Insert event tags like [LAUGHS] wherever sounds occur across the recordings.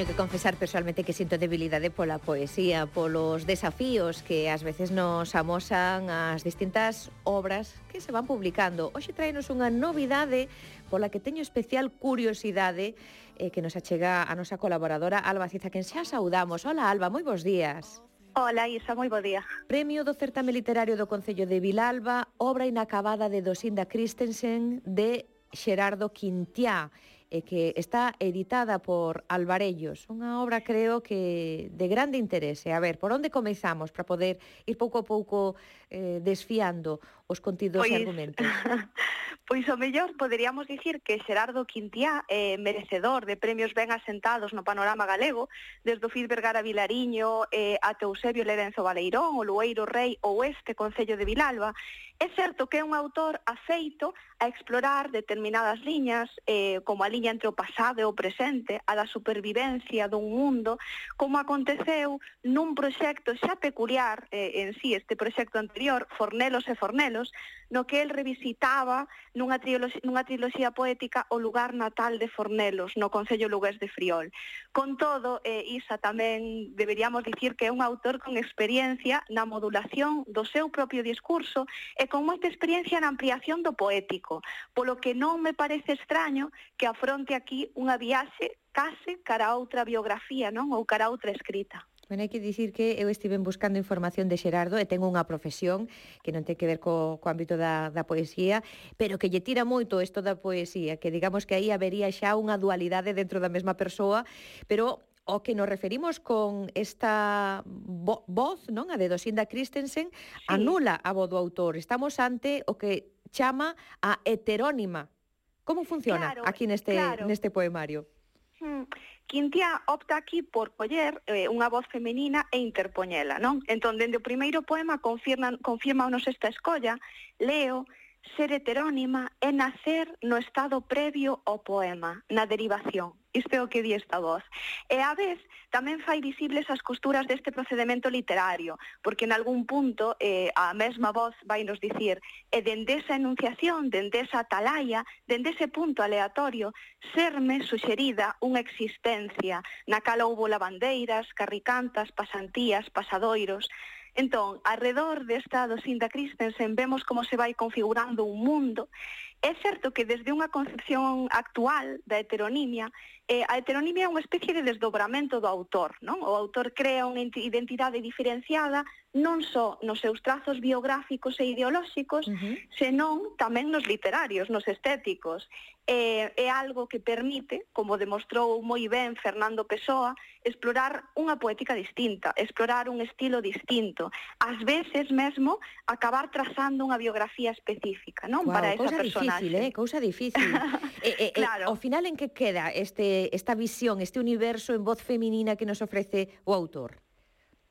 teño que confesar personalmente que sinto debilidade pola poesía, polos desafíos que ás veces nos amosan as distintas obras que se van publicando. Hoxe traenos unha novidade pola que teño especial curiosidade eh, que nos achega a nosa colaboradora Alba Ciza, que xa saudamos. Hola Alba, moi bons días. Ola, Isa, moi bo día. Premio do Certame Literario do Concello de Vilalba, obra inacabada de Dosinda Christensen de Xerardo Quintiá e que está editada por Alvarellos, unha obra creo que de grande interese. A ver, por onde comezamos para poder ir pouco a pouco eh, desfiando os contidos pois, e argumentos? [LAUGHS] pois o mellor poderíamos dicir que Xerardo Quintiá é eh, merecedor de premios ben asentados no panorama galego, desde o Fid Vergara Vilariño eh, ate Eusebio Lerenzo Baleirón, o Lueiro Rei ou este Concello de Vilalba. É certo que é un autor afeito a explorar determinadas liñas, eh, como a liña entre o pasado e o presente, a da supervivencia dun mundo, como aconteceu nun proxecto xa peculiar eh, en sí, este proxecto anterior, Fornelos e Fornelos, no que el revisitaba nunha triloxía, nunha triloxía poética o lugar natal de Fornelos, no Concello Lugués de Friol. Con todo, eh, Isa tamén deberíamos dicir que é un autor con experiencia na modulación do seu propio discurso e con moita experiencia na ampliación do poético, polo que non me parece extraño que afronte aquí unha viaxe case cara a outra biografía, non? Ou cara a outra escrita. Bueno, hai que dicir que eu estive buscando información de Xerardo e tengo unha profesión que non ten que ver co, co ámbito da, da poesía, pero que lle tira moito isto da poesía, que digamos que aí habería xa unha dualidade dentro da mesma persoa, pero o que nos referimos con esta vo voz, non, a de Dosinda Christensen, sí. anula a voz do autor. Estamos ante o que chama a heterónima. Como funciona claro, aquí neste claro. neste poemario? Hmm. Quintiá opta aquí por coller eh, unha voz femenina e interpoñela, non? Entón, dende o primeiro poema confirma, confirma nos esta escolla, leo, ser heterónima é nacer no estado previo ao poema, na derivación. Isto é o que di esta voz. E a vez tamén fai visibles as costuras deste procedimento literario, porque en algún punto eh, a mesma voz vai nos dicir e dende esa enunciación, dende esa atalaya, dende ese punto aleatorio, serme suxerida unha existencia na cal houbo lavandeiras, carricantas, pasantías, pasadoiros, Entón, arredor desta do Sindacristensen vemos como se vai configurando un mundo É certo que desde unha concepción actual da heteronimia, eh, a heteronimia é unha especie de desdobramento do autor, non? O autor crea unha identidade diferenciada non só nos seus trazos biográficos e ideolóxicos, uh -huh. senón tamén nos literarios, nos estéticos. Eh, é algo que permite, como demostrou moi ben Fernando Pessoa, explorar unha poética distinta, explorar un estilo distinto, ás veces mesmo acabar trazando unha biografía específica, non? Wow, Para esa persona. Difícil difícil, eh? Cousa difícil. [LAUGHS] Eh, eh, eh, claro. eh, ao final en que queda este esta visión, este universo en voz feminina que nos ofrece o autor?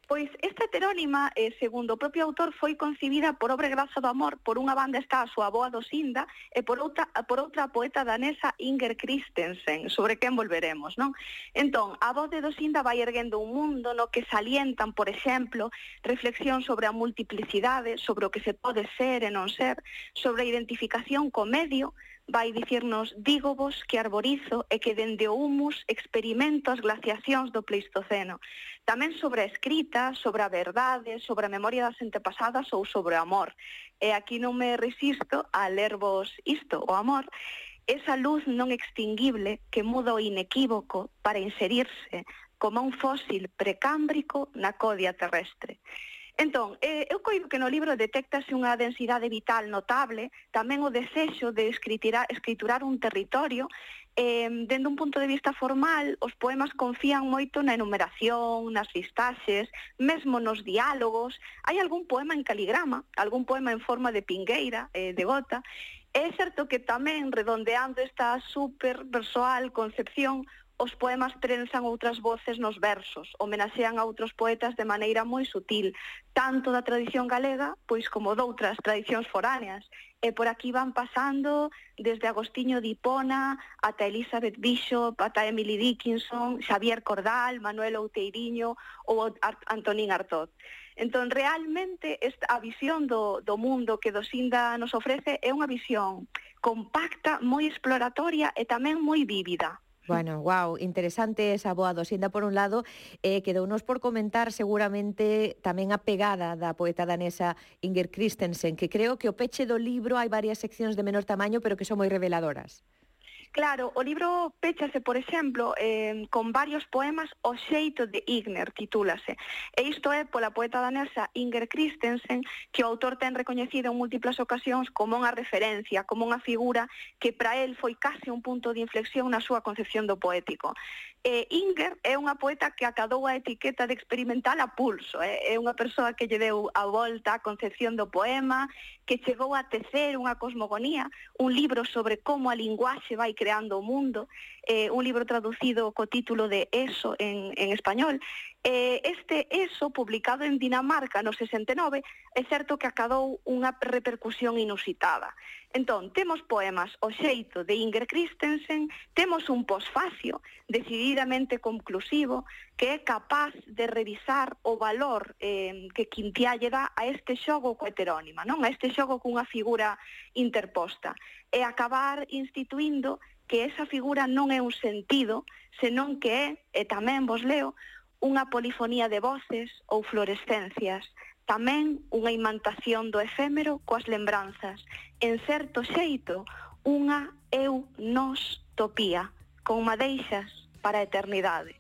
Pois esta heterónima, eh, segundo o propio autor, foi concibida por obra graza do amor, por unha banda está a súa boa do Sinda e por outra, por outra poeta danesa Inger Christensen, sobre quen volveremos, non? Entón, a voz de do Sinda vai erguendo un mundo no que salientan, por exemplo, reflexión sobre a multiplicidade, sobre o que se pode ser e non ser, sobre a identificación co medio, vai dicirnos digo vos que arborizo e que dende o humus experimento as glaciacións do Pleistoceno. Tamén sobre a escrita, sobre a verdade, sobre a memoria das antepasadas ou sobre o amor. E aquí non me resisto a lervos isto, o amor, esa luz non extinguible que muda o inequívoco para inserirse como un fósil precámbrico na codia terrestre. Entón, eh, eu coido que no libro detectase unha densidade vital notable, tamén o desexo de escriturar, escriturar un territorio, eh, dende un punto de vista formal, os poemas confían moito na enumeración, nas listaxes, mesmo nos diálogos, hai algún poema en caligrama, algún poema en forma de pingueira, eh, de gota, É certo que tamén, redondeando esta super persoal concepción, os poemas trensan outras voces nos versos, homenaxean a outros poetas de maneira moi sutil, tanto da tradición galega, pois como doutras tradicións foráneas. E por aquí van pasando desde Agostinho de Hipona ata Elizabeth Bishop, ata Emily Dickinson, Xavier Cordal, Manuel Outeiriño ou Antonín Artot. Entón, realmente, esta, a visión do, do mundo que Dosinda nos ofrece é unha visión compacta, moi exploratoria e tamén moi vívida. Bueno, wow, interesante esa boa dosinda por un lado, eh, quedounos por comentar seguramente tamén a pegada da poeta danesa Inger Christensen, que creo que o peche do libro hai varias seccións de menor tamaño, pero que son moi reveladoras. Claro, o libro péchase, por exemplo, eh, con varios poemas O xeito de Igner, titúlase. E isto é pola poeta danesa Inger Christensen, que o autor ten recoñecido en múltiples ocasións como unha referencia, como unha figura que para el foi case un punto de inflexión na súa concepción do poético. Eh, Inger é unha poeta que acadou a etiqueta de experimental a pulso, eh? é unha persoa que lle deu a volta a concepción do poema, que chegou a tecer unha cosmogonía, un libro sobre como a linguaxe vai creando o mundo, eh, un libro traducido co título de Eso en, en español, Eh, este ESO, publicado en Dinamarca no 69, é certo que acadou unha repercusión inusitada. Entón, temos poemas O xeito de Inger Christensen, temos un posfacio decididamente conclusivo que é capaz de revisar o valor eh, que Quintiá lle dá a este xogo co heterónima, non? a este xogo cunha figura interposta, e acabar instituindo que esa figura non é un sentido, senón que é, e tamén vos leo, unha polifonía de voces ou fluorescencias, tamén unha imantación do efémero coas lembranzas, en certo xeito, unha eu nos topía, con madeixas para a eternidade.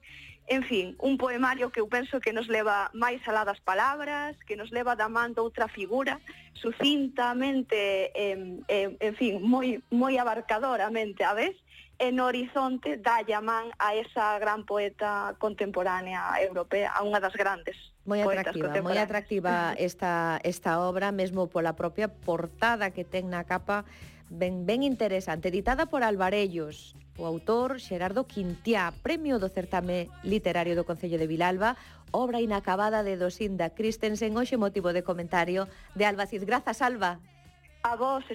En fin, un poemario que eu penso que nos leva máis alá das palabras, que nos leva da man de outra figura, sucintamente, eh, eh, en fin, moi, moi abarcadoramente a vez, e no horizonte dalle a man a esa gran poeta contemporánea europea, a unha das grandes Moi atractiva, moi atractiva [LAUGHS] esta, esta obra, mesmo pola propia portada que ten na capa ben, ben interesante, editada por Alvarellos, o autor Xerardo Quintiá, premio do certame literario do Concello de Vilalba, obra inacabada de Dosinda Christensen, hoxe motivo de comentario de Alba Cid. Grazas, Alba. A vos,